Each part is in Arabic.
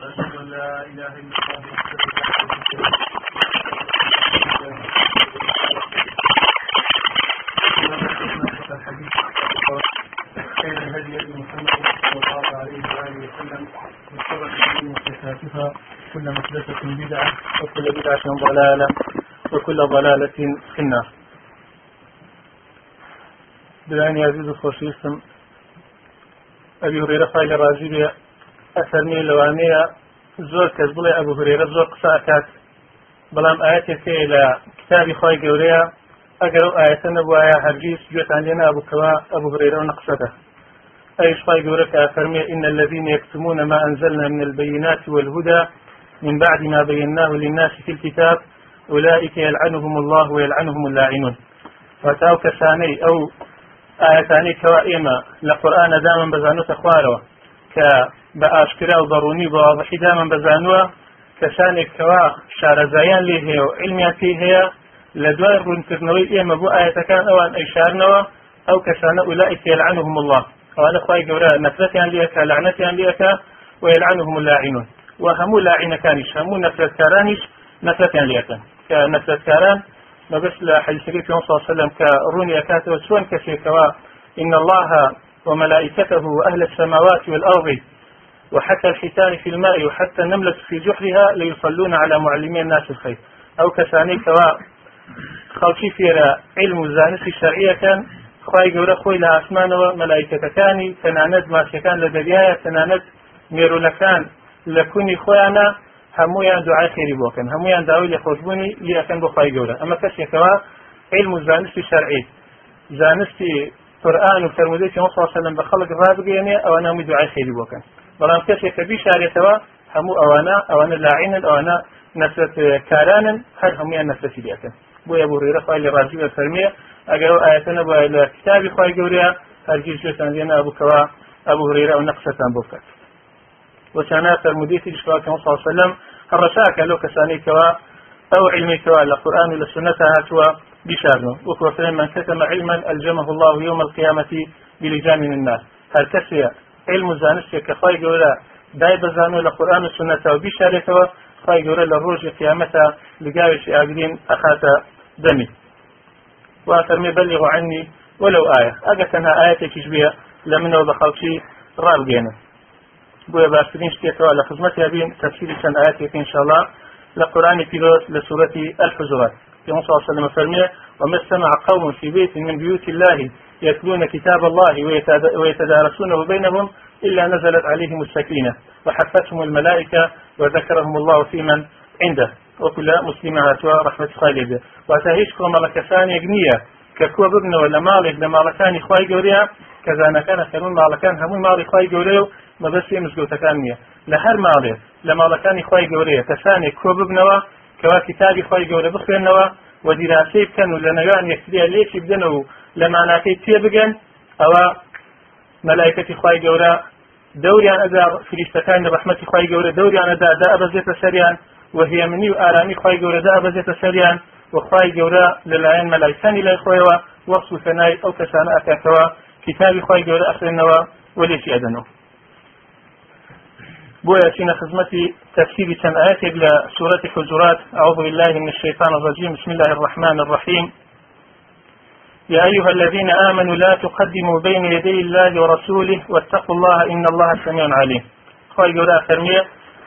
وأشهد أن لا إله إلا الله وحده لا شريك له الحديث خير الهدي محمد صلى الله عليه وآله وسلم وشر الأمور محدثاتها كل محدثة بدعة وكل بدعة ضلالة وكل ضلالة في النار بلاني عزيز الخوشيستم أبي هريرة قال راجبية أثرني لوانية زور کەس بڵێ ئەبوو هرێرە زۆر قسە ئەکات بەڵام ئاەتێکێ لە کتابی خۆی گەورەیە ئەگەر ئەو ئاەتە نەبووایە هەرگیز گوێتان لێ نابووکەوە ئەبوو هرێرە و نەقسەدە أيش خواهي قولك إن الذين يكتمون ما أنزلنا من البينات والهدى من بعد ما بيناه للناس في الكتاب أولئك يلعنهم الله ويلعنهم اللاعنون. فتاو كساني أو آياتاني كوائمة. لقرآن داما بزانو تخواروا كبأشكرا وضروني بواضحي داما بزانوا كساني كوا شارزايان لي هي وعلميان فيه هي لدوار رنكرنوي إيما بو آياتكان أوان أي شارنوا أو كسان أولئك يلعنهم الله. وأنا خواهي قولا نفلتيان ليك لعنتيان ليك ويلعنهم اللاعنون. وهمو لاعين كانش همو نفلت كارانش نفلتيان ليك كنفلت كاران نبس لحديث في صلى الله عليه وسلم كروني أكاته سوان كشيكوا إن الله وملائكته وأهل السماوات والأرض وحتى الحيتان في الماء وحتى النملة في جحرها ليصلون على معلمي الناس الخير. أو كساني كوا خەڵکی فێرە علم و زانستی شەرعیەکەن خی گەورە خۆی لە ئاسمانەوە مەلایکەتەکانی تەنانەت ماسیەکان لە دەریایە تەنانەت مێرولەکان لە کونی خۆیانە هەمویان دوعای خێری بۆکەن هەمویان داوای لە خۆشببوونی لیەکەن بۆ خی گەورە ئەمە کەسێکەوە علم و زانستی شەرعی زانستی قورآن و فرمودەی پێ سەلم بە خەڵک ڕابگەێنێ ئەوە نامی دوعای خێری بۆکەن بەڵام کەسێک کە بیشارێتەوە هەموو ئەوانە ئەوانە لاعینن ئەوانە نەسرەت کارانن هەر هەمویان نەسرەتی دێتن. بۆیە بۆ ڕێرە خی لە ڕازی بە فەرمیە. ئەگەر ئەو ئاەتە نەبووە لە کتابی خی گەورەیە هەرگیز شوێتان لێ نابووکەوە ئەبوو هرێرە ئەو نەقسەتان بۆ بکات. وشانا فرموديتي لشواك صلى الله عليه وسلم الرشاك لو كساني كوا أو علمي كوا للقرآن وللسنة هاتوا بشارنو وكوفرين من كتم علما ألجمه الله يوم القيامة بلجان من الناس. هل كسي علم زانستي كخاي قولا داي بزانو للقرآن والسنة وبشارتوا خاي قولا للروج قيامتها لقاوش آقرين أخاتا دمي وأفرمي بلغوا عني ولو آية أقتنا آية كشبية لمنه بخلشي رابقينا بۆیە باشترین شتێکەوە لە خزمەت یابین تفسیری چەند ئاەتێک انشاءالله لە قرآن پیرۆز لە سورة الحجرات في صلى الله عليه وسلم فرميه وما استمع قوم في بيت من بيوت الله يتلون كتاب الله ويتدارسونه بينهم إلا نزلت عليهم السكينة وحفتهم الملائكة وذكرهم الله في من عنده. وكل مسلمات ورحمة خالد. وتهيشكم ملكسان يقنية ككوب ابن ولا مالك لمالكان إخوائي قوريا كذا كان خيرون مالكان همون مال إخوائي قوريا مەبەستی مزگەوتەکان نییە لە هەر ماڵێ لە ماڵەکانی خی گەورەیە کەسانێک کۆ ببنەوە کەوا کتابی خی گەورە بخوێنەوە و دیراسی بکەن و لە نەوان لە ماناکەی تێ بگەن ئەوە مەلایکەتی خی گەورە دەوریان ئەدا فریستەکان لە بەحمەتی خی گەورە دەوریان ئەدا دا ئەبەزێتە سەریان وهێمنی و ئارامی خی گەورەدا ئەبەزێتە سەریان وخی گەورە لەلایەن مەلایکانی لای خۆیەوە وەخص و فەنای ئەو کەسانە ئەکاتەوە کتابی خی گەورە ئەخێنەوە وەلێکی ئەدەنەوە. بويا سين خدمتي تفسير آيات إلى سورة حجرات أعوذ بالله من الشيطان الرجيم بسم الله الرحمن الرحيم يا أيها الذين آمنوا لا تقدموا بين يدي الله ورسوله واتقوا الله إن الله سميع عليم. خواهي قراء فرمية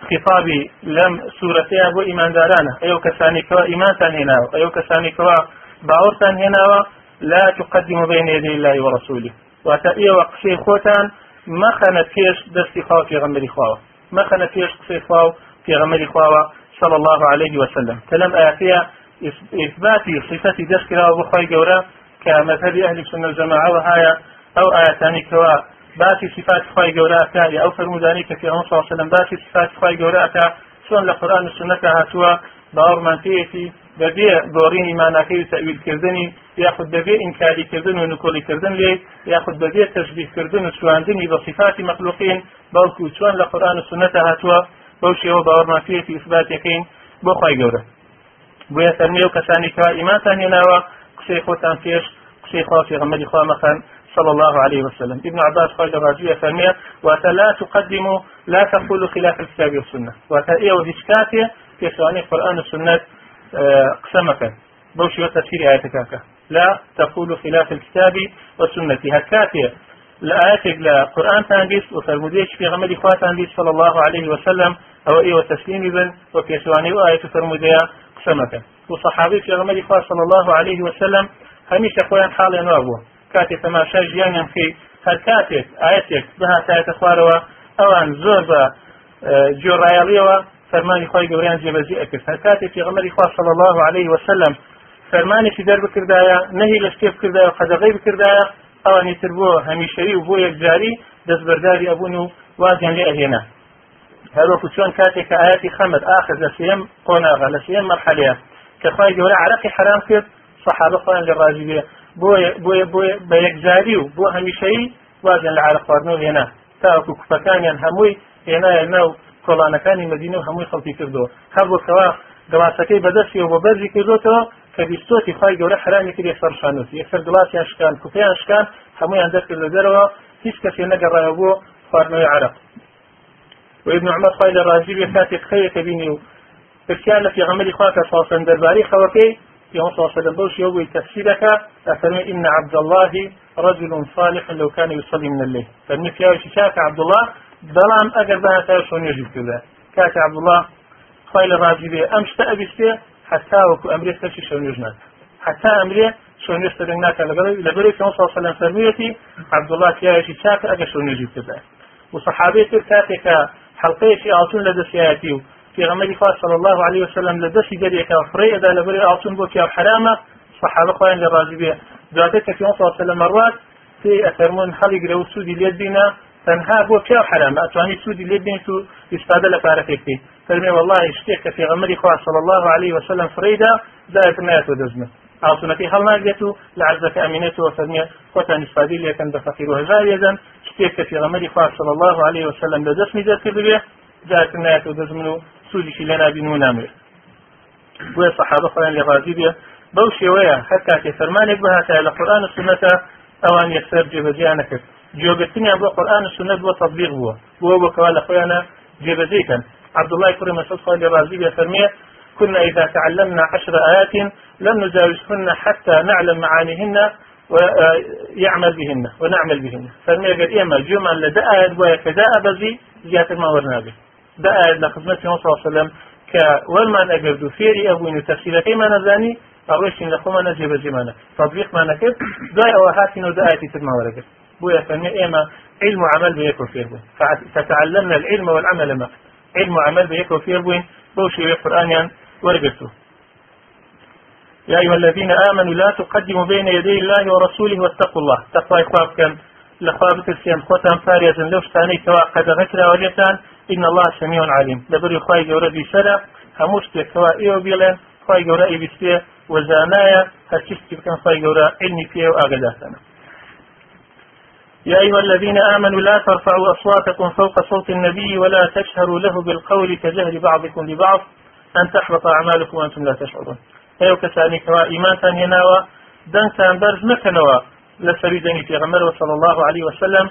خطابي لم سورة أبو إيمان دارانا. أيو كساني كوا إيمان هنا أيو كساني كوا باورتان هنا لا تقدموا بين يدي الله ورسوله. وتأيو وقشي خوتان ما خانت فيش دستي خواف في غمري خواف مەخەنە پێش قسەی خوا و پێغەمەری خواوە صلى الله عليه وسلم. كلام آتية إثباتي صفتي دشكرا وبخوي کە مەذهبی ئەهلی سنە والجەماعە وهایە ئەو ئاەتانی کەوا باسی صفات خی گەورەکە یا ئەو فرمودانی کە پێغەمبەر صلی الله علیه و سلم باسی صفات خی گەورەکە چۆن لە قورآن و سنت هاتووە باوەڕمان پێیەتی دەبێ گۆڕینی ماناکەی و تەویلکردنی یاخود دەبێ ئینکاریکردن و نکۆلیکردن لێ یاخود دەبێ تەشبیهکردن و سواندنی بە صفاتی مەخلوقین بەڵکو چۆن لە قورآن و سنت هاتووە بەو شێوە باوەڕمان پێیەتی اثباتەکەین بۆ خی گەورە. بۆیە فەرمی و کەسانی کەوا ئیمانتان هێناوە صلى الله عليه وسلم. ابن عباس قال الراجية فرمية واتا لا تقدموا لا تقولوا خلاف الكتاب والسنة. واتا إيه وهشكاتي في سواني القرآن والسنة؟ آه، قسمك بوشي وتفسير آياتك لا تقولوا خلاف الكتاب والسنة. هكاتي لآياتك لقرآن تانبيس وفرموديش في غمد إخوة صلى الله عليه وسلم أو إيه وتسليم بن وفي سواني وآية فرمودية. قسمك وصحابي في غمد إخوة صلى الله عليه وسلم هميشه خۆیان حاڵێن وا بووە کاتێ تەماشای ژیانیان خی هەر کاتێک ئاەتێک بەهاتایەتە خوارەوە ئەوان زۆر بە جۆڕایەڵیەوە فەرمانی خۆی گەوریان جێبەجی ئەکرد. هەر کاتێک پێغەمەری خوا صلی الله عليه وسلم دەر بکردایە نەهی لە شتێ بکردایە قەدەغی بکردایە ئەوانی تر بۆ هەمیشەوی و بۆ یەکجاری دەستبەرداری ئەبوون و وازیان لێ ئەهێنا. هەروەکو چۆن کاتێک کە ئاەتی خەمت ئاخر لە سێم قۆناغا لە کە خی گەورە عرەقی حرام کرد صحابة خۆیان لە ڕازی بێ. بۆیە بۆیە بە یەکجاری و بۆ هەمیشەی وازن لە عرە خواردنەوە هێنا تاکو کوفەکانیان هەمووی هێنایە ناو کۆڵانەکانی مدینە و هەمووی خەڵکی کردەوە هەبووکەوە گڵاسەکەی بەدەستی و بۆ بەرزی کردوتەوە کە بیستۆتی خی گەورە حرامی کرد یەکسەر شانوسی. یەکسەر گڵاسیان شکان کوپیان شکان هەمویان دەستکرد لە دەرەوە. هیچ کەسێ نەگەڕایە بۆ خواردنەوەی عرق وابن عمر خی لە ڕازی بێ کاتێک خەیەکە بینی و پرسیان لە پێغەمەری خوا کە ساسەن دەرباری خەوەکەی في صلى الله عليه وسلم يوي تفسيرك أفرمي إن عبد الله رجل صالح لو كان يصلي من الليل في أول شاك عبد الله بلام أجر بها تاشون يجب كذا كاك عبد الله خيل راجبي أمش تأبسي حتى وكو أمري تشي شون يجنات حتى أمري شون يسترناك لبري في صلى الله عليه وسلم عبد الله في أول شاك أجر شون يجب كذا وصحابيتي كاتك حلقية أعطون لدى سياتي پێغەمەری خوا صلی الله عليه وسلم لە دەستی دەرێکە فڕێدا لە بەری ئاڵتون بۆ پیا حرامە صحابە خۆیان لە ڕازی بێ دواتە کە پیان صلی الله مەڕات في ئەفەرمون هەڵی گرە و سوودی لێت بینە تەنها بۆ پیا حرامە ئەتوانی سوودی لێت بین و فەرمێ والله شتێک کە پێغەمەری خوا صلی الله عليه وسلم فڕێدا دایەت نایەتەوە دەزمە ئاڵتونەکەی هەڵناگرێت و لە عرزەکە ئەمینێتەوە فەرمیێ خۆتان استادی لێکەن بە فەقیر و هەژار ێزن شتێک کە پێغەمەری صلی الله عليه وسلم لە دەستمی دەست بێ جاکە نایەتەوە دەزمن سوودیشی لە نبین و نامێت بۆیە سەحابە خۆیان لێ ڕازی بێ بەو شێوەیە هەر کاتێ فەرمانێک بهاتە لە قورآن و سنەتە ئەوان یەکسەر جێبەجیان نەکرد جۆگرتنیان بۆ قورآن و سنت بۆ تطبیق بووە بۆ بۆکەوا لە خۆیانە جێبەجێکن عبد الله كريم مسعود قال لرازي بفرمية كنا إذا تعلمنا عشر آيات لم نجاوزهن حتى نعلم معانيهن ويعمل بهن ونعمل بهن. فرمية قال إيما جمع لدى آيات ويكدا أبزي زيادة ما ورنا به دا آيات لخدمة صلى الله عليه وسلم أقرد فيري أبوين وتفسير كيما نزاني؟ أوشين لخوما نجيب الجمانة تطبيق ما داي أو هاتين ودا آياتي تدما ورقب بويا فرمية إيما علم وعمل بيكو فيه بوين. فتعلمنا العلم والعمل ما. علم وعمل بيكو فيه بوين. بوشي قرآنيا ورقبته يا أيها الذين آمنوا لا تقدموا بين يدي الله ورسوله واتقوا الله. تقوى إخواب كان لخواب ترسيان خوتان فاريزا لو شتاني كوا قد غكرا وليتان إن الله سميع عليم. لبري خواهي جورا بيسرا هموش كوا إيو بيلين خواهي جورا إي بيسيه وزانايا هرشيستي بكن خواهي جورا علمي فيه وآغداتنا يا أيها الذين آمنوا لا ترفعوا أصواتكم فوق صوت النبي ولا تشهروا له بالقول كجهل بعضكم لبعض. أن تحبط أعمالكم وأنتم لا تشعرون. ئێو کەسانی کەوا ئیمانتان هێناوە دەنگتان بەرز مەکەنەوە لە سەری دەنگی پێغەمەرەوە صلی الله عليه وسلم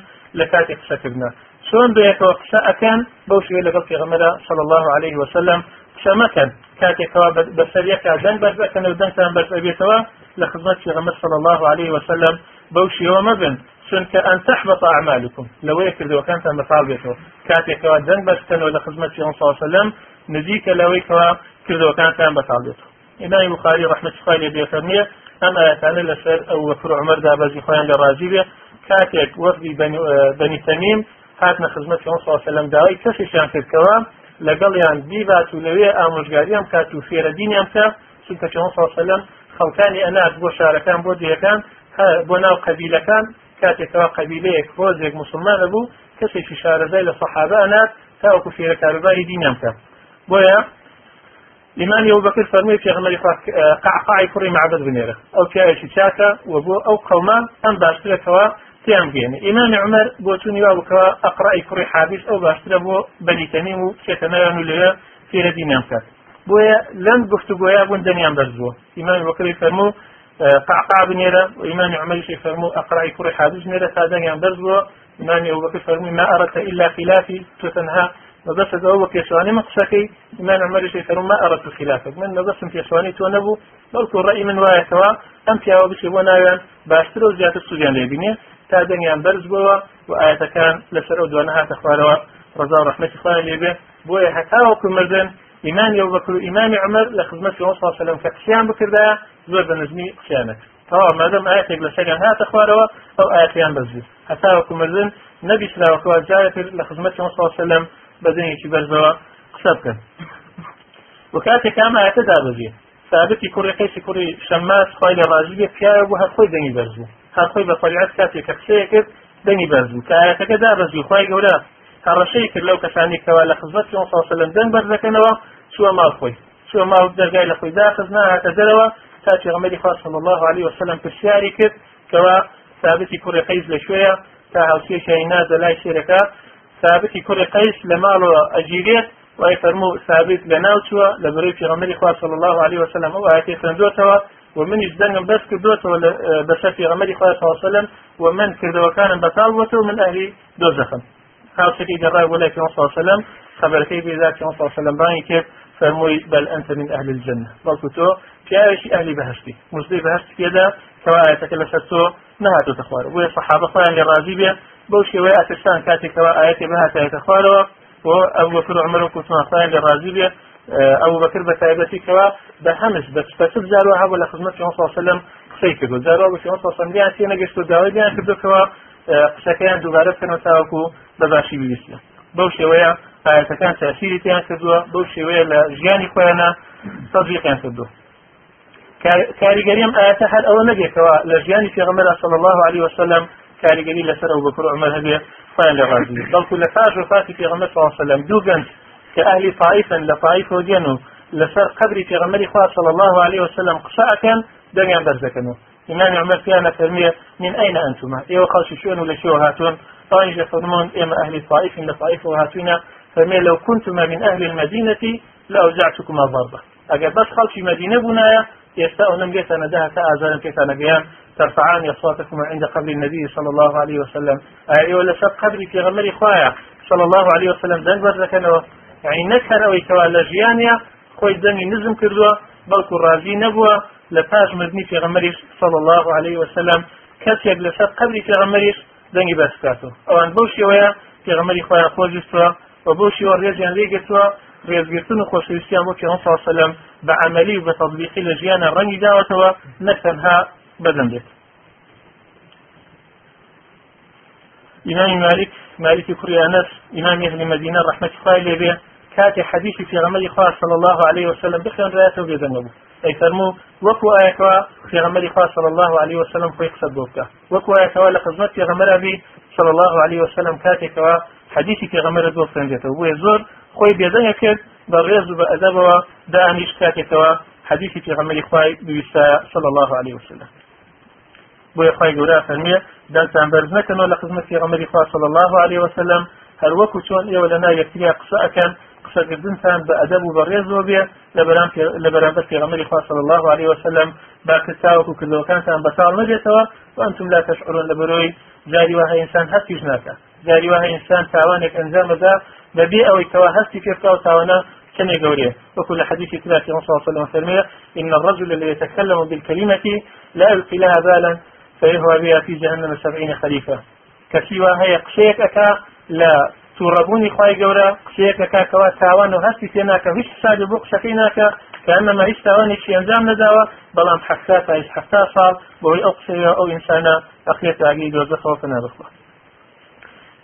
کاتێک قسەکردنا چۆن بەیەکەوە قسە ئەکەن بەو شوێ لەگەڵ پێغەمەرە صلی الله عليه وسلم قسە مەکەن کاتێکەوە بەسەریەکە دەنگ بەرز بەکەن و دەنگتان بەرز ئەبێتەوە لە خزمەت پێغەمەر صلی الله عليه وسلم شێوە مەبن چونکە ئەن تحبط أعمالكم. لو يكردوا كانت مثال بيته كاتيكوا دنگ بستنوا لخدمة صلى الله عليه وسلم نزيك لو يكوا كردوا كانت مثال بيته إمام البخاري رحمة الله عليه فرمية أما كان لسر أو وفر عمر دابزي خوان لرازي كاتك وفد بني, بني هاتنە خزمەت سلم داوای کەسیشیان کردکەوە لەگەڵیان بیبات و لەوێ ئامۆژگاریان کات و فێرەدینیان کە چونکە سلم خەڵکانی ئەنات بۆ شارەکان بۆ دیەکان بۆ ناو قەبیلەکان کاتێکەوە قەبیلەیەک بۆزێک مسلمانە بوو کەسێکی شارەزای لە سەحابانات تاوەکو فێرە کاروباری دینیان کە بۆیە لمان ئەو بەکر فەرمی پێغمەری قعقاعی کوڕی معبد بنێرە. ئەو پیاوێکی چاکە وە بۆ ئەو قەومان ئەم باشترێتەوە سیان بێنێ ئیمان عمەر بۆ چوونی وا بکەوە ئەقرای کوڕی حابیش ئەو باشترە بۆ بەلیتەنیم و کێتەنەیان و لەوێ فێرەدی نامکات بۆیە لەند گفتوگوۆیا بوون دەنیان بەرزووە ئیمان وەکری فەرموو قعقع بنێرە و ئیمان عمەریشی فەرموو ئەقرای کوڕی حابیش نێرە تا دەنیان بەرزووە ئیمان ئەوبەکە فەرمووی ما ئەڕەتە ئللا خلافی تۆ تەنها نەدەست ئەوە پێشوانی مە قسەکەی من عمەریشی فەرما ئەرەت و خلافەت من نەدەستم پێشوانی تۆ نەبوو بەڵکو ڕی من وایەتەوە ئەم پیاوە بشی بۆ ناویان باشتر و زیاتر سوودیان لێبینێ تا دنیان بەرز بووە و ئاەتەکان لەسەر ئەو دوانە هاتە خوارەوە. ڕزا ڕحمەتی خوان لێبێ بۆیە هەتاوەکو مردن ئیمان ئەو بەکر و ئیمامی عمر لە خزمەتی وسلم کە قسییان بکردایە زۆر بە نزمی قسییانت تەوا مادەم ئاەتێک لە سەریان هاتە خوارەوە ئەو ئاەتیان بەزی هەتاوەکو مردن نەبی سلاوەکەوا جارە کرد لە خزمەتی وسلم بەدنێکی بەرزەوە قسە بکەن. وکاتێک کام ئاەتە دابزی ثابتی کوڕی قیسی کوڕی شەماس خی لە ڕازیە پیاوە بوو هەخۆی دەنگی بەرزبوو. هەرخۆی بە فەریعەت کاتێک کە قسەیە کرد دەنگی بەرزبوو. کە ئاەتەکە دابەزی خی گەورە هەڕەشەی کرد لەو کەسانی کەوا لە خزمەت سلم دەنگ بەرزەکەنەوە چووە ماڵ خۆی. چووە ماڵ دەرگای لە خۆی داخزنا هاتە دەرەوە. تا پێغمبەری خوا صلی الله عليه وسلم پرسیاری کرد کەوا ثابتی کوڕی قەیس لە شوێیە تا هاوسێشی نازە لای شێرەکە. ثابتی کوڕی قەیس لە ماڵەوە ئەگیرێت وای فەرموو ثابت لە ناوچووە لە بەرەی پێغمبەری خوا صلی الله عليه وسلم ئەو ئاەتی خوێندوتەوە ومنیش دەنگم بەس کردوتەوە بەسەر پێغمبەری خوا صلی الله عليه وسلم ومن کردەوەکانم بەتاڵ بووەوە من دۆزەخم هاوسێکی گەڕای بۆ لای پێغمبەر صلی الله عليه وسلم؟ خبرەکەی بێدا پێغمبەر صلی الله عليه وسلم بانی کرد فرمووی بل أنت من أهل الجنة. بەڵکو تۆ پیاوێکی ئەهلی بەهشتی مزدەی بەهشت پێدا کەوایەتەکە لەسەر تۆ نهاتۆتە خوار بۆیە سەحابە خۆیان لێ ڕازی بێ بەو شێوەیە ئەترسان کاتێکەوە ئاەتێ بەهاتایەتە خوارەوە و ئەو بەکر عمر ڕازی بێ ئەو بەکر بە تایبەتی کەوا بە هەمش بەسپەسب جارەوە هەبوو لە خزمەت پێ سلم قسەی کردو. جارەوە بە پێ سەندیان تێ نەگەشت و داواییان کردوکەوە قسەکەیان دووبارە بکەنەوە تاوەکو بە باشی بیویستە بەو شێوەیە ئاەتەکان تاسیری تیان کردووە بەو شێوەیە لە ژیانی خۆیانە تەزیقیان کردووە کاریگەریم ئاەتە هەر ئەوە نەبێتەوە لە ژیانی پێغمەرە صلی الله عليه وسلم کاریگەری لەسەر ئەو بکر عمر هەبێ خۆیان لە ڕازی. بەڵکو لە پاش وفاتی پێغمبەر صلی الله عليه وسلم دوو گەنج کە ئەهلی طائفن لە طائف ودێن و لەسەر قبری پێغمبەری خوا صلی الله عليه وسلم قسە ئەکەن دەنگیان بەرزەکەن إمام عمر كان فرمية من أين أنتما؟ إيوه خالششون ولا شو هاتون؟ طائف فرمون إما أهل طائف وهاتونا. فرمي لو كنتما من أهل المدينة لأوزعتكما ضربة. أجل بس خلشي مدينة بنايا يستاء لم يتنا ده تأذن كيف نجيان ترفعان أصواتكم عند قبر النبي صلى الله عليه وسلم. أيوة لسب قبري في غمر إخوايا صلى الله عليه وسلم دن یعنی نەکەر ئەوەی کەوا لە ژیانە خۆی دەمی نزم کردووە بەڵکو ڕازی نەبووە لە پاش مردنی پێغەمەریش صل الله عليه وسلم کەسێک لەسەر قبلی پێغەمەریش دەنگی بەسکاتەوە ئەوان بەو شێوەیە پێغەمەری خۆیان خۆجستووە و بەو شێوە ڕێزیان لێگرتووە ڕێزگرتن و خۆشویستیان بۆ پێغەمبەر سەلەم بە عملی و بە تەطبیقی لە ژیانە ڕەنگی داوەتەوە نەتەنها بەدەم بێت. إمام مالك مالك كريانس إمام أهل مدينة رحمة الله عليه كاتي حديثي في غمر خواه صلى الله عليه وسلم بخير رأيته بيذنبه أي فرمو وكو آيكوا في غمر خواه صلى الله عليه وسلم في قصد بوكا وكو آيكوا لخزمت في غمر أبي صلى الله عليه وسلم كاتي كوا حديثي في غمر دو فرنجته وهي زور خوي بيدن كرد بالرياض بأدبه دانيش كاتي كوا حديثي في غمر خواه بيسا صلى الله عليه وسلم بۆیە خی گەورە فەرمیە دەستان بەرز نەکەنەوە لە خزمەتی غەمەری خوا صلى الله عليه وسلم هەر وەکو چۆن ئێوە لەنا یەکتریا قسە ئەکەن قسەکردنتان بە ئەدەب و بەڕێزەوە بێ لە بەرامبەر پێغەمەری خوا صلى الله عليه وسلم باکردتاوەکو کردەوەکانتان بەساڵ نەبێتەوە وأنتم لا تشعرون لبروي جاري وها إنسان هەستیش ناکە. جاری وها إنسان تاوانێک ئەنجامەدا بەبێ ئەوەی کەوا هەستی پێکا و تاوانە كما يقول وكل حديث في صلى الله عليه وسلم إن الرجل الذي يتكلم بالكلمة لا يلقي لها بالا فيهوى بها في جهنم سبعين خليفة. كسيوا هي قشيك أكا لا توڕەبوونی خی گەورە قسەیەکەکەکەەوە تاوان و هەستی تێناکە هیچ سادی بۆ قسەکەی ناکە کەمەمە هیچ تاوانێکی ئەنجام نەداوە بەڵام حفتا تا هیچ حفتا ساڵ بۆی ئەو قسەیە ئەو ئینسانە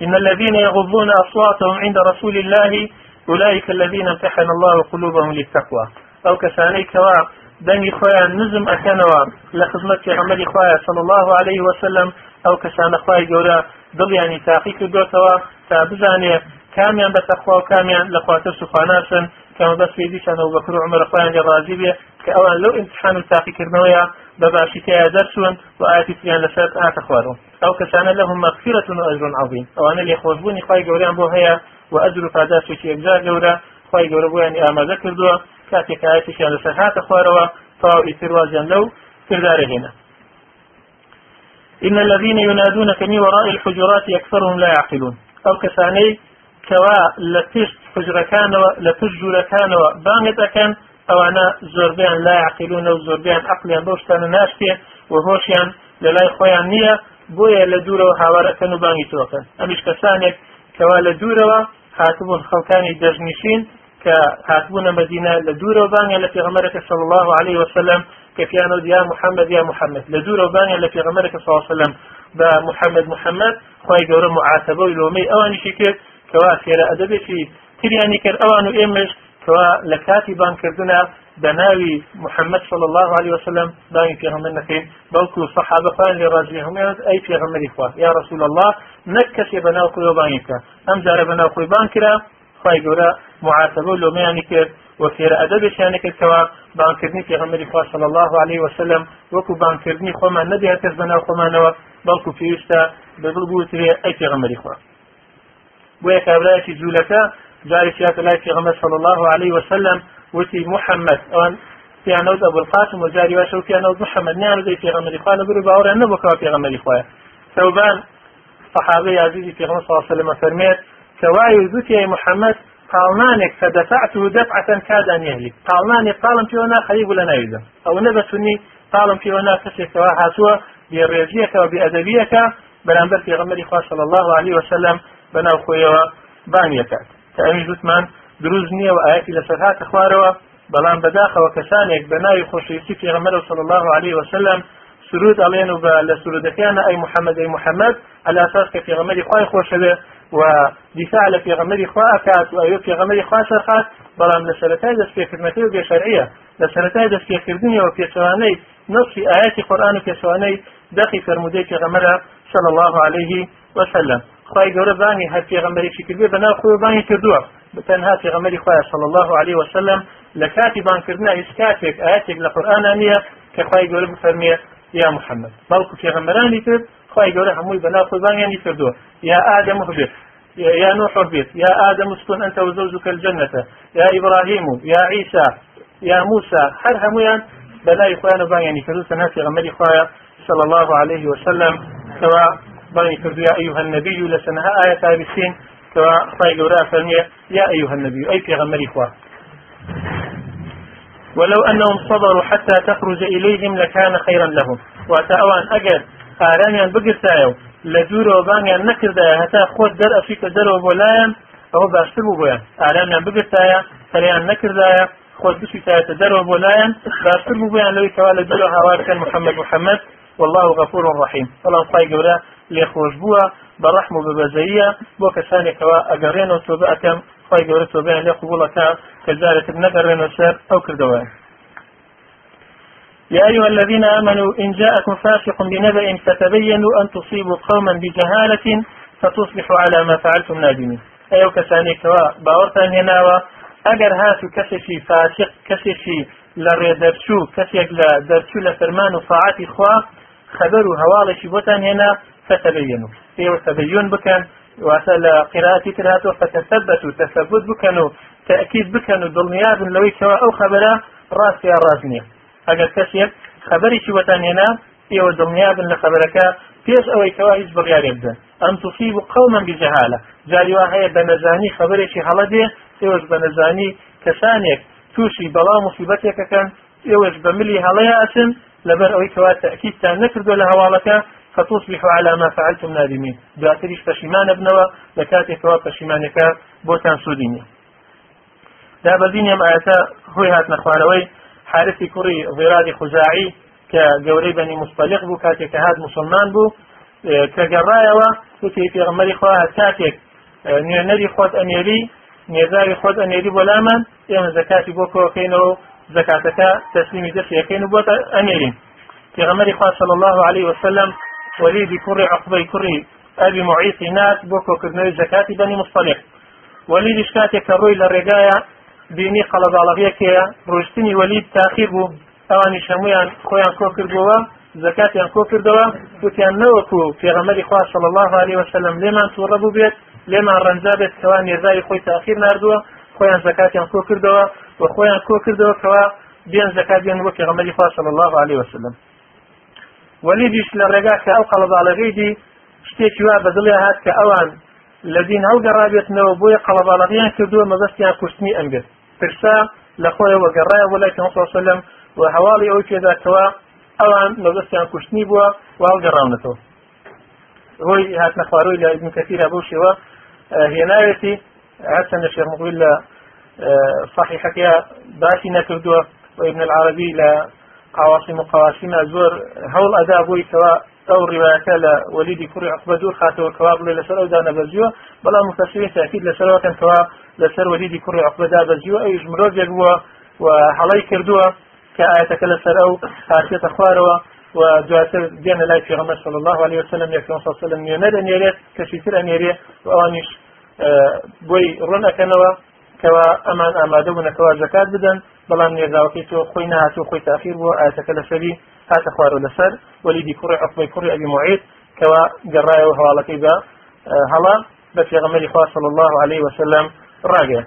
إن الذين يغضون أصواتهم عند رسول الله أولئك الذين امتحن الله قلوبهم للتقوى. أو كساني كوا دنگی خۆیان نزم ئەکەنەوە لە خزمەت پێغەمبەری خۆیان صلى الله عليه وسلم. ئەو کەسانە خوای گەورە دڵیانی تاقی کردوتەوە تا بزانێ کامیان بە تەخوا کامیان لە خواتر سوخواناسن کەمە بەس پێدیشان و بەکر عمر خۆیان لێ ڕازی بێ کە ئەوان لەو امتحان و تاقیکردنەوەیە بە باشی تیا دەرچوون و ئاەتی تیان لەسەر ئاتە خوارەوە ئەو کەسانە لەهم مەغفرة و ئەجر عظیم. ئەوانە لێ خۆشببوونی خی گەوریان بۆ هەیە و ئەجر و پاداشێکی یەکجار گەورە خی گەورە بۆیانی ئامادە کردووە کاتێک ئاەتیشیان لەسەر هاتە خوارەوە تەواو ئیتر وازیان لەو كردار هنا إن الذين ينادونك من وراء الحجرات أكثرهم لا يعقلون. ئەو کەسانەی کەوا لە پشت حجرەکانەوە لە پشت ژوورەکانەوە بانگت ئەکەن ئەوانە زۆربیان لا يعقلون و زۆربیان عقلیان بۆ شتانە ناشتێ و هۆشیان لە لای خۆیان نییە بۆیە لە دوورەوە هاوارەکەن و بانگی تۆکەن. ئەمیش کەسانێک کەوا لە دوورەوە هاتبوون خەڵکانی دەژنیشین کە هاتبوونە مدینە لە دوورەوە بانگە لە پێغمەرەکە صل الله عليه وسلم کە پیانە دیا محەممەد یا محەممەد لە دوورەوە بانگە لە پێغمەرەکە ساوسلم صلى الله عليه وسلم بمحمد محمد خواهي قورا معاتبة ولومي أواني شكر كوا خير أدبي ترياني كر أوانو إيمش كوا لكاتي بان كردنا بناوي محمد صلى الله عليه وسلم في غمنا نكين بلكو صحابة فان لراجعهم أي في غمنا إخوة يا رسول الله نكس بناو قيو بانك أم جار بناو قيو بانكرا خواهي قورا معاتبه لو مياني كر وفير أدب شانك وەفێرە ئەدەبێکیانەکرد کەوا بانکردنی پێغەمەری خوا صلى الله عليه وسلم وەکو بانکردنی خۆمان نەدیار کەس بەناو خۆمانەوە بەڵکو پێویستە بەدڵ بوترێ ئەی پێغەمەری خوا. بۆیە کابراایکی جوولەکە جاری سیاتە لای پێغەمەر صلى الله عليه وسلم وتی محەممەد. ئەوان پیانەوت ئەبوالقاسم و جاری واشە و پیانەوت محەممەد. نیانەدەی پێغەمەری خوا لە برو باوەڕیان نەبکەوە پێغەمەری خوایە سەوبان صحابەی عزیزی پێغەمبەر صلی الله عليه وسلم فەرمێت کەوای دوتی محەممەد قالنانێک کە دەسەعته دەفعەن کادانیهلی قالنانێک قالم پێوەنا خەریب لە ناویدا ئەو نەبەتونی قالم پێوەنا کەسێکەوە هاتووە بێڕێژیەکەەوە بێئەدەبیەکە بەرامبەر پێغەمەری خوا صلی الله عليه وسلم بەناو خۆیەوە بانیەکات کە ئەمیش گوتمان دروست نییە و ئاەتی لەسەر هاتە خوارەوە بەڵام بەداخەوە کەسانێک بە ناوی خۆشویستی پێغەمەر صلی الله عليه وسلم سرود ئەڵێن و بە لە سرودەکانە ئەی محەممەد ئەی محەممەد ئەلاساس کە پێغەمەری خی خۆشەوێت و دیفاع لە پێغەمەری خوا ئەکات و ئەوە پێغەمەری خوا سەرخات بەڵام لە سەرەتای دەستپێکردنەکەی و بێشەرعیە لە سەرەتای دەستپێکردنیەوە پێچوانەی نصی ئاەتی قورآن و پێچوانەی دەقی فرمودەی پێغەمەرە صلى الله عليه وسلم. خی گەورە بانی هەر پێغەمبەرێکی کردوێ بەناو خۆی بانی کردووە بتەنها پێغەمبەری خۆی صلى الله عليه وسلم لە کاتی بانکردنا هیچ کاتێک ئاەتێک لە قورآن نییە کە خی گەورە بفەرمێ یا محمد. بەڵکو پێغەمبەرانی کرد خی گەورە هەمووی بەناو خۆی بانیانی کردووە یا ئادەم هبێت يا نوح اهبط يا آدم اسكن أنت وزوجك الجنة يا إبراهيم يا عيسى يا موسى هر هميان بلا إخوان بانيان كردوس الناس غمري خوايا صلى الله عليه وسلم سواء باني كردو يا أيها النبي لسنها آية تابسين كوا خطاي قوراء يا أيها النبي أي في غمري إخوة ولو أنهم صبروا حتى تخرج إليهم لكان خيرا لهم. ئارامیان بگرتایە و لە دوورەوە بانیان نەکردایە هەتا خۆت دەر ئەفیکە دەرەوە بۆ لایەن ئەوە باشتر بوو بۆیان. ئارامیان بگرتایە سەریان نەکردایە خۆت بشیتایەتە دەرەوە بۆ لایەن باشتر بوو بۆیان لەوەی کەوا لە دوورەوە هاوارکەن محەممەد محەممەد. والله غفور ڕحیم بەڵام خی گەورە لێ خۆش بووە بە ڕحم و بەبەزەیە بۆ کەسانێکەوە ئەگەڕێنەوە تۆ بەەکەم خی گەورە تۆ بیان لێ قوبوڵەکە کە جارێتت نەگەڕێنەوە سەر ئەو کردەوە. يا أيها الذين آمنوا إن جاءكم فاسق بنبأ فتبينوا أن تصيبوا قوما بجهالة فتصبحوا على ما فعلتم نادمين. أيها كساني كوا باورتان هناوا أجر هاتو كسشي فاسق كسشي لڕێدەرچوو کەسێک لە دەرچوو لە فەرمان و ساعتی خوا خەبەر و هەواڵێکی بۆتان هێنا فتبينوا. أيوه تبين بكن واسا لقراءتي ترهاتو فتثبتوا تثبت بكنوا تأكيد بكنوا ضلنياب لوي كوا أو خبرا راس يا ئەگەر کەسێک خبرێکی وەتان هێنا ئێوە دڵنیابن لە خبرەکە پێش ئەوەی کەوا هیچ بڕیارێ بدەن. ئەم توفی و قەومەن بجهالە جاریوا هەیە بە نەزانی خبرێکی هەڵە دێ ئێوەش بە نەزانی کەسانێک تووشی بەڵام مصیبەتێکەکەن ئێوەش بە ملی هەڵەیە ئەچن لەبەر ئەوەی کەوا تەکیتان نەکردو لە هەواڵەکە فتصبحوا على ما فعلتم نادمين. دواتریش پشیمان ئەبنەوە لە کاتێ کەوا پشیمانەکە بۆتان سودی نییە دا بزينيم ئایەتە هۆی هاتنەخوارەوەی حارسی کوڕی ڤێرادی خوزاعی کە گەورەی بەنی مستەلیق بوو کاتێک هات مسلمان بوو کە گەڕایەوە وتی پێغمەری خوا کاتێک نوێنەری خۆت ئەمێری نێزاری خۆت ئەنێری بۆ لامان ئێمە زکاتی بۆ کۆکەینەوە زکاتەکە تەسلیمی دەستیەکەین و بۆتە ئەنێرین پێغمەری خوا صلى الله عليه وسلم وليد كري عقبي كري أبي معيط ناس بوكو كرنوي زكاة بني مصطلح وليد شكاتي كروي للرقاية بيني قلب على غيكيا روشتني وليد تاخير بو ئەوانی شەمویان خۆیان کۆ کردبووە زکاتیان کۆ کردەوە وتیان نەوەکو پێغەمەری خوا صلی الله عليه وسلم لێمان تووڕە بوو بێت لێمان ڕەنجا بێت کەوا نێزای خۆی تاخیر نردووە خۆیان زکاتیان کۆ کردەوە و خۆیان کۆ کردەوە کەوا بێن زکات بێن بۆ پێغەمەری خوا صلی الله عليه وسلم. وەلیدیش لە ڕێگا کە ئەو قەڵەباڵەغەیدی شتێکی وا بەدڵێ هات کە ئەوان لە دین هەڵگەڕابێتنەوە بۆیە قەڵەباڵەقیان کردووە مەدەستیان کوشتنی ئەنگت پرسا لە خۆیەوە گەڕایە وەلای پێسەلم و هەواڵی ئەو پێداکەوە ئەوان مەدەستیان کوشتنی بووە و هەڵگەڕاونەتەوە. هۆی هات نەخواارۆی لە ئیبن کەثیرە بەو شێوە هێناوێتی هەرچەندە شێخ مقبول لە صحیحەکە باسی نەکردووە و ابن العربی لە قاواسی مقاواسیمە زۆر هەوڵ ئەدا بوویتەوە ئەو ڕواکە لە وەلیدی کوڕی عقبە دوور خاتەوە کەوا بڵێ لەسەر ئەودا نەبەزیوە بەڵام مفەسیری تاکید لەسەرەوەکەن کەوا لەسەر وەلیدی کوڕی عقبەدا بەزیوە ئەویش مرۆڤێک بووە و هەڵی کردووە کە ئاەتەکە لەسەر ئەو هاتێتە خوارەوە و دواتر دێنە لای پێغەمبەر صلی الله عليه وسلم یەکەم صلی الله نەدەنێرێت کەشی تر ئەنێرێ و ئەوانیش بۆی ڕوونەکەنەوە کەوا ئەمان ئامادە بوونەکەوا زەکات بدەن بەڵام نێرداوەکەی تۆ خۆی نەهات و خۆی تاخیر بووە ئاەتەکە لەسەری هاتە خوارە لەسەر وەلیدی کوڕی عقبەی کوڕی ئەبی معید کەوا گەڕایەوە هەواڵەکەی بە هەڵا بە پێغەمەری خوا صلی الله عليه وسلم ڕاگە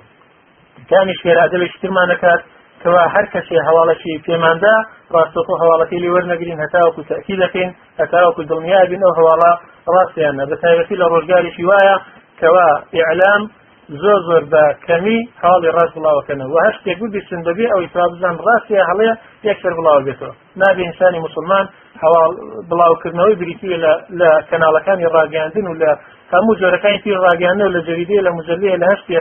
کامی شێر ئادەبی شترمانەکات کەوا هەر کەسێ هەواڵەکی پێماندا ڕاستەخۆ هەواڵەکەی لێ وەرنەگرین هەتاوەکو تەکی دەکەین هەتاوەکو دڵنیا بین ئەو هەواڵە ڕاستیانە بە تایبەتی لە ڕۆژگاریشی وایە کەوا ئیعلام زۆر زۆر بە کەمی حاڵی ڕاست بڵاوەکەنەوە و هەر شتێک ببیستن بەبێ ئەوی تا بزان ڕاستیە هەڵەیە یەکسەر بڵاو بێتەوە. نابێ ئینسانی مسلمان هەواڵ بڵاوکردنەوەی بریتویە لە کەناڵەکانی ڕاگەاندن و لە هەموو جۆرەکانی پیر ڕاگەاندن و لە جەریدەیە لە مجلەیە لە هەشتێ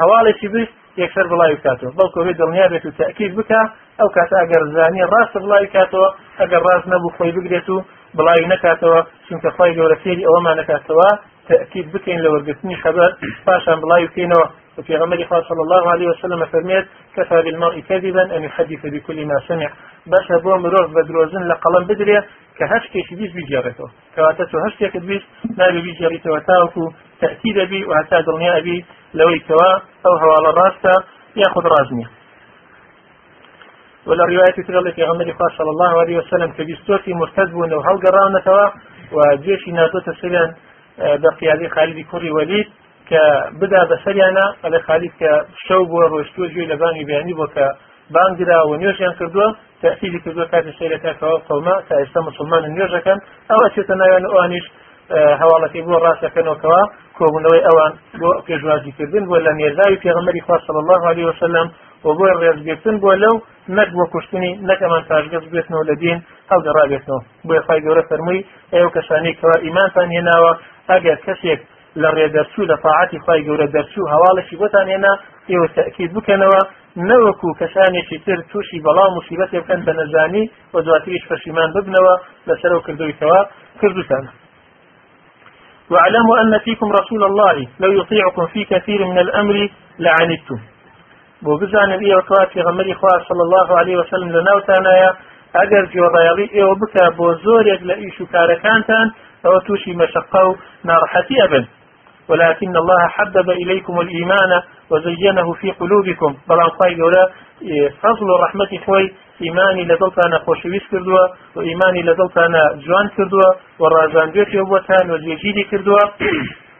هەواڵێکی بیست یەکسەر بڵاوی کاتەوە بەڵکو بێ دڵنیا بێت و تەکیز بکە ئەو کات ئەگەر زانانی ڕاستە بڵاوی کاتەوە ئەگەر ڕاست نەبوو خۆی بگرێت و بڵاوی نەکاتەوە چونکە خۆی گەورە فێری ئەوەمان نەکاتەوە تأكيد بكين لو رجتني خبر فاشا بلاي كينو وفي غمر صلى الله عليه وسلم فرميت كفى بالمرء كذبا أن يحدث بكل ما سمع. بس بو مروح بدروزن لقلم بدري كهش كيش بيس بيجارته كواتتو هش كيك بيس نابي بيجارته وتاوكو. تأكيد بي وهتا دنيا بي لوي كوا أو هو راستا ياخذ رازمي ولا رواية تغلق في غمر صلى الله عليه وسلم كبيستوتي مرتد بون وهل قرانا توا وجيش ناتو تسليان. بە قیادی خالیدی کوڕی وەلید کە بدا بەسەریانە ئەلە خالید کە شەو بووە ڕۆشتووە گوێی لە بانی بیانی بۆ کە بانگرا و نوێژیان کردووە تأثیری کردووە کاتی سیرەکەەوە قومە تا ئێستا مسلمان نوێژەکەن. ئەوە چێتە ناویان ئەوانیش هەواڵەکەی بۆ ڕاستەکەنەوەکەوە کۆبوونەوەی ئەوان بۆ پێشوازیکردن بۆ لە نێزاوی پێغەمەری خوا صلی الله عليه وسلم بۆ ڕێزگرتن بۆ لەو نەک بۆ کوشتنی نەکەمان تاژگەز بێتنەوە لە دین هەڵگەڕابێتنەوە بۆی خی گەورە فەرمووی ئێوە کەسانی کەوا ئیمانتان هێناوە ئەگەر کەسێک لە ڕێدەرچوو لە فاعاتی خی گەورە دەرچوو هەواڵشی بۆتان هێنا ئێوە تەکیید بکەنەوە نەوەکو کەسانێکی تر تووشی بەڵام مصیبەت بکەن بە نەزانی و دواتریش فەشیمان ببنەوە لەسەرەوە کردویتەوە کردوتان. واعلموا أن فيكم رسول الله لو يطيعكم في كثير من الأمر لعنتم. بۆ بزانن ئێوە کواتی غەمەری خوا صلى الله عليه وسلم لە ناوتانایە ئەگەر جۆڕایڵی ئێوە بکە بۆ زۆرێک أو توشي مشقة نارحتي أبن. ولكن الله حبب إليكم الإيمان وزينه في قلوبكم. بلان خواهي قولا فضل رحمة خوي إيماني لدلتانا خوشويس كردوا وإيماني لدلتانا جوان كردوا والرازان بيتي وبوتان والجيجيدي كردوا.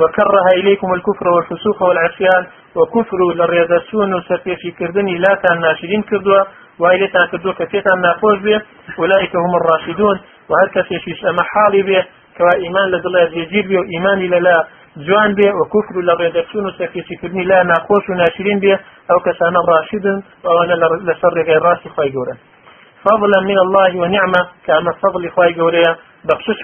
وكره إليكم الكفر والفسوق والعصيان وكفر للرياضسون وسرتيشي كردني لا كان ناشرين كردوا وإليتان كردوا كثيرا ناقوش به أولئك هم الراشدون. و هەر کەسێکیش ئەمە حاڵی بێ کەوا ئیمان لە دڵێ جێگیر بێ و ئیمانی لەلا جوان بێ و کوفر لە ڕێدەچون و سەکێکیکردنی لا ناخۆش و ناشرین بێ ئەو کەسانە ڕاشدن ئەوانە لەسەر ڕێگەی ڕاستی خی گەورە فضلا من الله ونعمة كما فضل خواي قوريا بخشش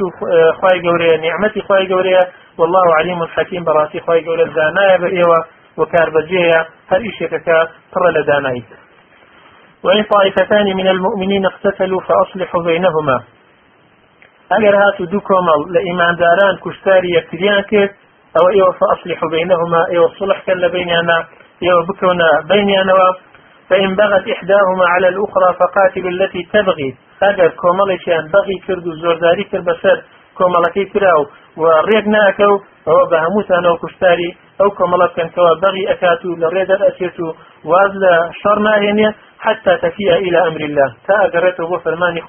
خواي قوريا نعمتي خواي قوريا والله عليم حكيم براسي خواي قوريا زانايا بإيوة وكاربجيا هل إشيكك ترى لداناي وإن طائفتان من المؤمنين اقتتلوا فأصلحوا بينهما ئەگەر هاتو دوو کۆمەڵ لە ئیمانداران کوشتاری یەکتریان ئەوە ئێوە فأصلح بينهما ئێوە صلح كان لبيننا ئێوە بكونا بينيانوا فإن بغت إحداهما على الأخرى فقاتلوا التي تبغي. أجر كومالشان بغي كردو زورداري كرد بسر كومالكي كراو وريق ناكو هو بهموت أنا وكشتاري أو كومالك كان كوا بغي أكاتو لريد أسيتو وازل شرنا هنا حتى تفيء إلى أمر الله. تأجرته وفرمان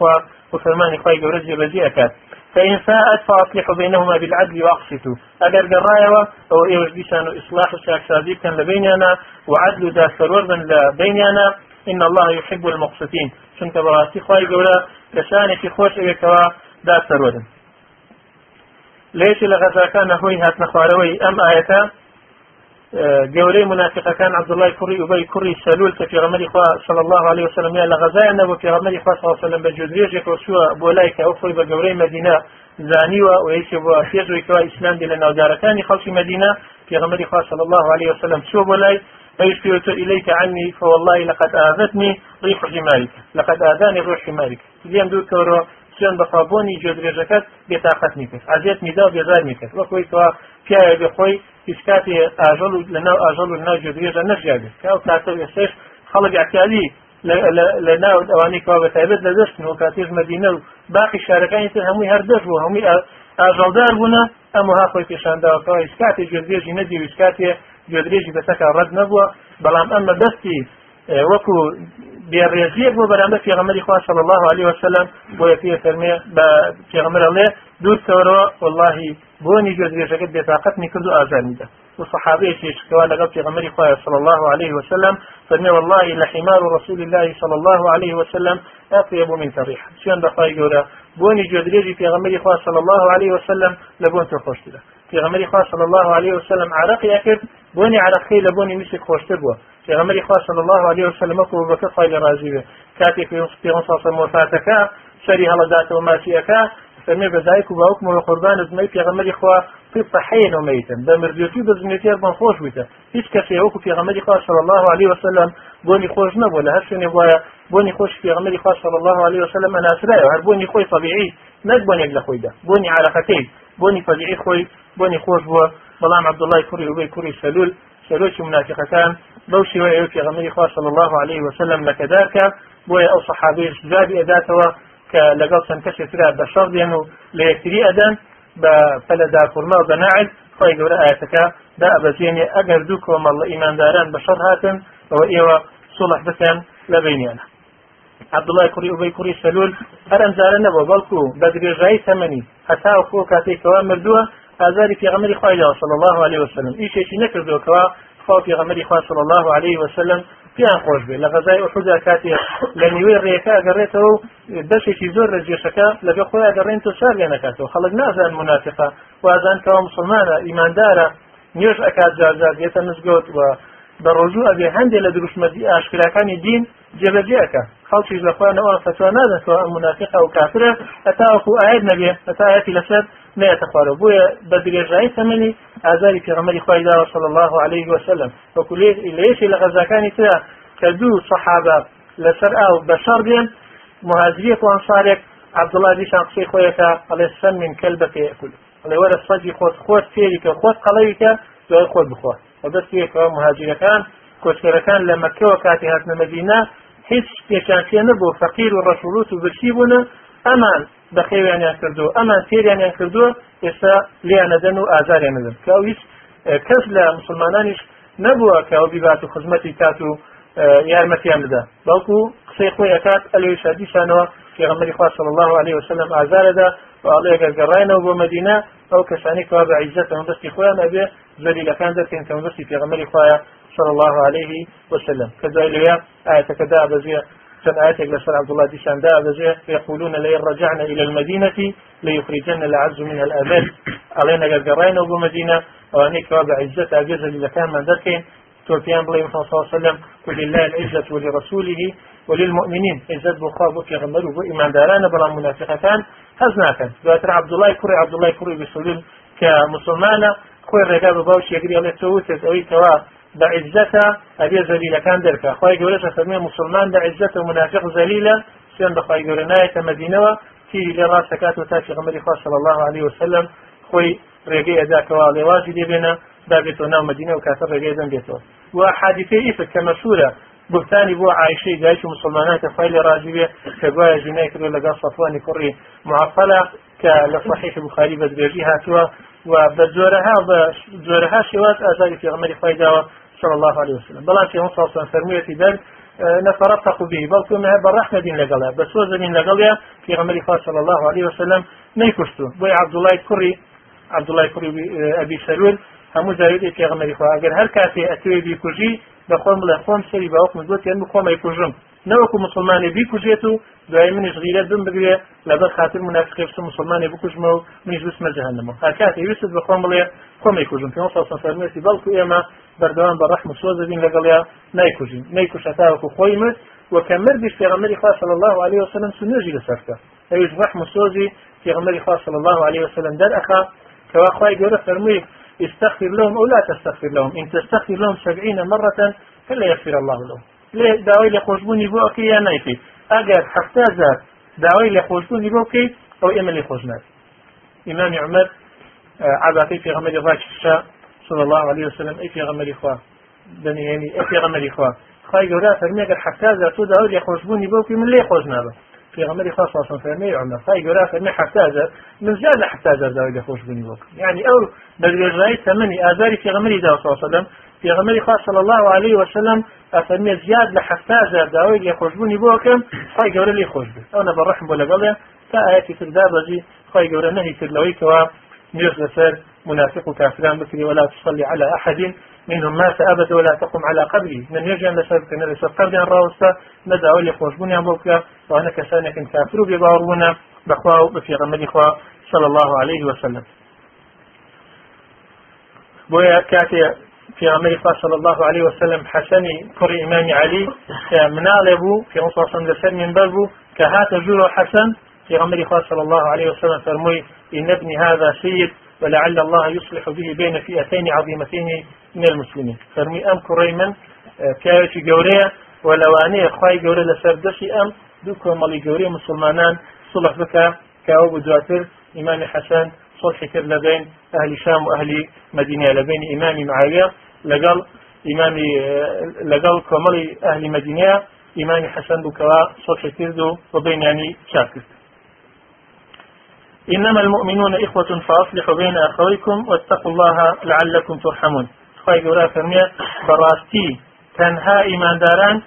إخوة وفرمان إخوة جورج بزيئك فإن فاءت فأصلحوا بينهما بالعدل وأقسطوا أجر قرايوة أو إيوش بيسان إصلاح الشاك كان لبيننا وعدل ذا سرور لبيننا إن الله يحب المقسطين. چونکە بەڕاستی خی گەورە کەسانێکی خۆش ئەوێتەوە داسەرودن ليش لە غەزاکانە هۆی هاتنە خوارەوەی ئەم ئاەتە گەورەی منافقەکان عبدڵای کوڕی وبەی کوڕی سەلول کە پێغەمەری خوا صلى الله عليه وسلم یا لە غەزایە نەبوو پێغەمەری خوا صلى الله عليه وسلم بە جودرێژێک وسووە بۆ لای کە ئەو خۆی بە گەورەی مدینە زانیوە و یەکێ بۆ پێشەوەیکەوە ئیسلام لە ناودارەکانی خەڵکی مدینە پێغەمەری خوا صلى الله عليه وسلم. چوە بۆ لای فيشفيت إليك عني فوالله لقد آذتني ريح حمارك لقد آذاني روح حمارك. اليوم دو كورو سوێن بەخوابۆنی جێدرێژەکەت بێتاقەت میکرد. ئازیێت میدا و بێزار میکرد. وەکویتەوە پیاە بێ خۆی هیچ کاتی ئاژەڵ و لەناو ئاژەڵ و ناو جێدرێژە نەژیاگرت کا و کاتە ئێستش خەڵک احتیالی لە ناو ئەوانەی کوا بە تایبەت لە دەستن و کاتێژ مدینە و باقی شارەکانی تر هەمووی هەردەش بوو هەمووی ئاژەڵدار بوونە ئەمە ها خۆی پێشانداوەکەەوە هیچ کاتێ جێدرێژی نەدی و هیچ کاتێ جێدرێژی بەسەکە ڕەت نەبووە بەڵام ئەمە دەستی وەکو بێڕێزیەک بۆ بەرامبەر پێغەمەری خوا صلی الله عليه وسلم بۆ پێ فەرمێ بە پێغەمبەر ئەڵێ دوورکەوەرەوە واللهی بۆنی گوێزێژەکەت بێتاقەتنی کرد و ئازارنیدا وصحابي شكوا لقب في غمر صلى الله عليه وسلم فرمي والله لحمار رسول الله صلى الله عليه وسلم أطيب من تريح شان بخاي جورا بوني جودريجي في غمر صلى الله عليه وسلم لبون تخوش في غمر صلى الله عليه وسلم عرقي أكد بوني عرقي لبوني مسك خوش تبوه پێغەمەری خوا صلی الله عليه وسلم وەکو بەکە خی لە ڕازی بێ. کاتێک پێ مۆفاتەکە سەری هەڵەداتەوە ماسیەکە فەرمێ بەدایک و باوکم و قوربانت مەی پێغەمەری خوا طب حين وميتا بمرديوتي بزنيتي أربان خوش بيتا كسي وكو في غمري خاص صلى الله عليه وسلم بوني خوش نبو شنو بوايا بوني خوش في غمري خاص صلى الله عليه وسلم أسرائي وهر بوني خوي طبيعي أقل خوي ده بوني بوني طبيعي خوي بوني خوش بوا بلام عبد الله كوري وبي كوري سلول. سلوش منافقتان. بەو شێوەیە پێغەمەری خوا صلی الله عليه وسلم لە کەدارکە بۆیە ئەو سەحابەی جوابی ئەداتەوە کە لەگەڵ چەند کەسێکرا بە شەڕ دێن و لە یەکتری ئەدەن بە پەلەدا فورما و بەناعل خۆی گەورە ئاەتەکە دا ئەگەر دوو کۆمەڵ ئیمانداران بە شەڕ هاتن. سوڵح بکەن لە بینیانە عبدڵای کوڕی ئوبەی کوڕی سەلول هەر ئەمزارە نەبوو بەڵکو بە درێژایی تەمەنی هەتا خۆ کاتێکەوە مردووە ئازاری پێغەمەری خوای صلی الله عليه وسلم. ئیشێکی نەکردوکەوە خوا پێغەمەری خوا صلی الله عليه وسلم پیان خۆش بێ لە غەزای ئوحودا کاتێ لە نیوەی ڕێەکە ئەگەڕێتەوە دەشێکی زۆر لە جێشەکە لەگە خۆی ئەگەڕێن تو سار لێ نکاتەوە خەڵک نازان منافقە وازان کەەوە مسلمانە ئیماندارە نوێژ ئەکات جارجار دێتە مزگەوت وە بە ڕۆژوو ئەبێ هەندێک لە دروشمەدی ئاشکراکانی دین جێبەجێەکە. خەڵکی لەخوانەوە فتوە نادەتەوە ئەم منافقە و کافرە. هەتاوەکو ئاەت نەبێ هەتایەتی لەسەر نێتە خوارە بۆیە بە درێژایی تەمەنی ئازاری پێغەمەری خوای داوە صلی الله عليه وسلم وەکو لەیەکی لە غەزاکانی ترا کە دوو سەحابە لەسەر ئاو بەشەڕ دێن مهاجریەک و ئەنسارێک عبدڵا دیشان قسەی خۆیەکە ئەڵێ سەن من کەلبەکە یەکول ئەڵێ وەرە سەجی خۆت خۆت فێری کە خۆت قەڵەویکە دوای خۆت بخۆت وەدەستێکەوە مهاجرەکان کۆچکەرەکان لە مەکەوە کاتی هاتنە مەدینە هیچ پێشانسیە نەبوو فەقیر و ڕەشولوت و برسی بوون ئەمان بەخێویانیان کردو ئەمان تێریانیان کردووە ئێستا لیانەدەن و ئازاریان نەدەن. کاویش کەس لە مسلمانانیش نەبووە کەەوە بیبات و خزمەتی کات و یارمەتیان بدا بەڵکو قسەی خۆی ئەکات ئەلوی شادیشانەوە پێغەمبەری خوا صلی الله عليه وسلم ئازارەدا وڵێ گەرگەڕایەوە بۆ مدینە ئەو کەسانی کەوا بە عیزەت ئەمەدەستی خۆیان ئەبێ زەلیلەکان دەکەن کە مەدەستی پێغەمبەری خوایە صلى الله عليه وسلم. كذلك آية كذا بزي كان آياتك لسر عبد الله ديشان دا بزي يقولون لئن رجعنا إلى المدينة ليخرجن العز من الأذل. علينا قرقرين وبو مدينة. وأنيك وابع عزة أجزة إذا كان من ذلك. توفيان بلي صلى الله عليه وسلم. ولله العزة ولرسوله وللمؤمنين. عزة بخاب في غمر وإيمان داران بلا منافقتان. هزناكا دواتر عبد الله كري عبد الله كري بسلول كمسلمان خوي الرقاب باوش يقري الله توتت أو كوا بعزته أبي زليلة كان دركا خوي جورش فرمي مسلمان بعزته منافق زليلة سيان بخوي جورناية مدينة في لراسكات وتاشي غمر صلى الله عليه وسلم خوي رێگەی ئەداکەوە لێوازی دێبێنە دابێتەوە ناو مدینە و کاتە ڕێگەی دەم بێتەوە. و ئیفت کە مەشهورە بوتانی بۆ عیشەی دایک و مسلمانان کە فای لە ڕازی بێ کە گوایە ژینای کردو لەگەڵ سەفوانی کوڕی معفەلە کە لە صحیح بخاری بە درێژی هاتووە و بە جۆرەها بە جۆرەها شێوات ئازاری پێغەمەری خی داوە صلى الله عليه وسلم بلان في مصر صلى فرمية در نترفق به بل كما بالرحمة دين لقلها بس وزن لقلها في غمر صلى الله عليه وسلم نيكشتو بوي عبد الله كري عبد الله كري أبي سلول همو زاويد في غمر خوا اگر هر كاتي اتوي بي كجي بخۆم بڵێ خۆم سەری باوەکم دوت یان خۆمە کوژم. نەوەکو مسلمانی بیکوژێت و دوای منیش غیرەت بم بگرێ لەبەر خاطر منافقێبس مسلمانی بکوژمە و منیش بسمە جهنمەوە هاکات ویست بخۆم بڵێ خۆمی کوژم. پێ فەرمێتی بەڵکو ئێمە بەردەوام بە ڕەحم سۆزە بین لەگەڵیا نایکوژین. نەیکوشە تاوەکو خۆی مرد وكمردش في غمر خاص صلى الله عليه وسلم لسرته أيش رحم سوزي في غمر خاص صلى الله عليه وسلم در أخا كوا خواهي قولة فرمي استغفر لهم أو لا تستغفر لهم. إن تستغفر لهم سبعين مرة فلا يغفر الله لهم. لێ داوای لە خۆشببوونی بۆ ئەقی یا نایکەیت ئەگەر هەفتازار داوای لە خۆشببوونی بۆ بکەیت ئەو ئێمە لێ خۆش نات ئیمامی عمەر عاداتی پێغەمەری ڕاکشا صلى الله عليه وسلم اي في غمر اخوه بني يعني اي في غمر اخوه خاي جورا فرمي اگر حتى ذاتو داو لي خوشبوني بوكي من لي خوشنا به في غمر اخوه صلى الله عليه وسلم فرمي عمر خاي جورا فرمي حتى ذات من زاد حتى ذات داو لي خوشبوني بوكي يعني او بل جراي ثماني اذاري في غمر داو صلى الله عليه وسلم في غمر اخوه صلى الله عليه وسلم ئەفەرمێ زیاد لە هزار داوای لێخۆشبوونی بۆ بکەم خی گەورە لێ خۆش بێت ئەو نەبە ڕحم بۆ لەگەڵێ تا ئاەتی تردا بەجی خی گەورە نهی کردلەوەی کەوا نێژ لەسەر منافق وكافران بكري ولا تصلي على أحد منهم مات أبدا ولا تقم على قبره من يجي أن لسبب كان لسبب قبل أن راوستا ندعو لي خوشبوني أن بوكا وأنا كسانك كافر ببارونا بخواو بفي غمد إخوة صلى الله عليه وسلم. بۆیە کاتێ پیامەری خوا صلى الله عليه وسلم حسني كر إمام علي مناڵێ بوو في مصاصم لسر من بلبو كهات جور حسن في غمر صلى الله عليه وسلم فرمي إن ابن هذا سيد ولعل الله يصلح به بين فئتين عظيمتين من المسلمين. فرمي أم كريمن كايتي جوريا ولواني خواي جوري لسردشي أم دوكو مالي جوري مسلمانان صلح بك كاو بدواتر إمام صلح كر لبين أهل شام وأهل مدينة. لبين إمام معاوية لقل إمام لقل كمال أهل مدينة إمام حسن بكوا صلح كردو وبين يعني شاكر. إنما المؤمنون إخوة فأصلحوا بين أخويكم واتقوا الله لعلكم ترحمون. خواهي قولا فرمية براستي تنها إيمان داران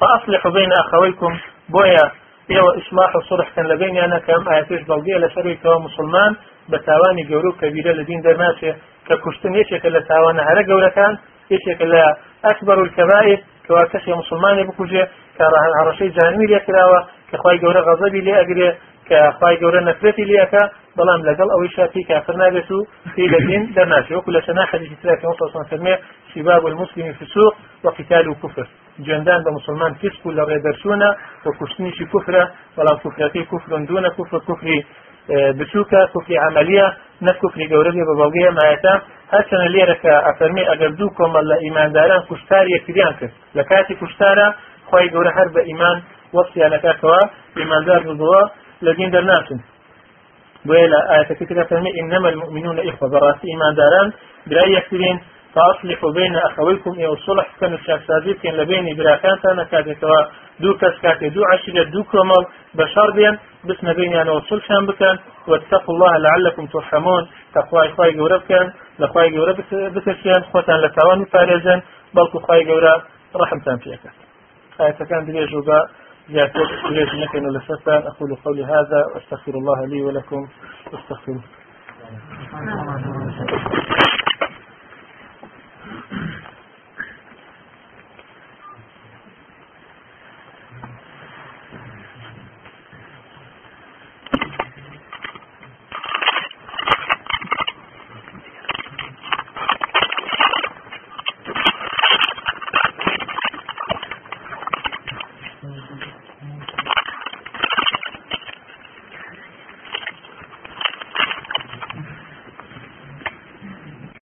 فأصلحوا بين أخويكم بويا ئێوە ئیسلاح و سرحکەن لە بینیانە کەم ئاەتش بەڵگەیە لە سەرێکەوە مسلمان بە تاوانی گەورە و کەبیرە لە دین دەرناچێ کە کوشتن یەکێکە لە تاوانە هەرە گەورەکان یەکێکە لە ئەکبەر الکەبائر کەوا کەسی مسلمانی بکوژێ کە هەڕەشەی جانمی لێ کراوە کە خی گەورە غەزەبی لێ ئەگرێ کە خی گەورە نەفرەتی لێەکە بەڵام لەگەڵ ئەوەی شاتی کافر نابێت و پێ لە دین دەرناچێ وەکو لە سەنا حەدیثی تراکە فەرمێ سباب المسلم فسوق وقتال كفر جندان بمسلمان فسق لە ڕێدەرچوونە و کوشتنیشی کوفرە بەڵام کوفرەکەی کوفرن دوونە کوفر کوفری بچووکە کوفری عملیە نەکوفری گەورەبێ بە بەڵگەیە مایەتە هەرچەنە لێرەکە ئەفەرمی ئەگەر دوو کۆمەڵ لە ئیمانداران کوشتار یەکتریان کرد. لە کاتی کوشتارە خی گەورە هەر بە ئیمان وەسییانەکەکەوە ئیماندار بزەوە لە دین دەرناچن. بۆیە لە ئاەتەکە فەرمی إنما المؤمنون إخوة بەڕاستی ئیمانداران برای یەکترین فأصلحوا بين أخويكم إيه الصلح كان الشاكسازي كان لبيني براكان تانا كاتوا دو كس كاتي دو عشرة دو كرمال بشار بيان. بس بيني أنا شان بكان. واتقوا الله لعلكم ترحمون. تقوى إخوائي قورب كان. لخوائي قورب بكشيان خوتان لتوان فارزا بلكو خواهي قورب رحمتان فيك. آية كان دليل جوبا زيادة دليل نكن لسفان. أقول قولي هذا. واستغفر الله لي ولكم. واستغفروه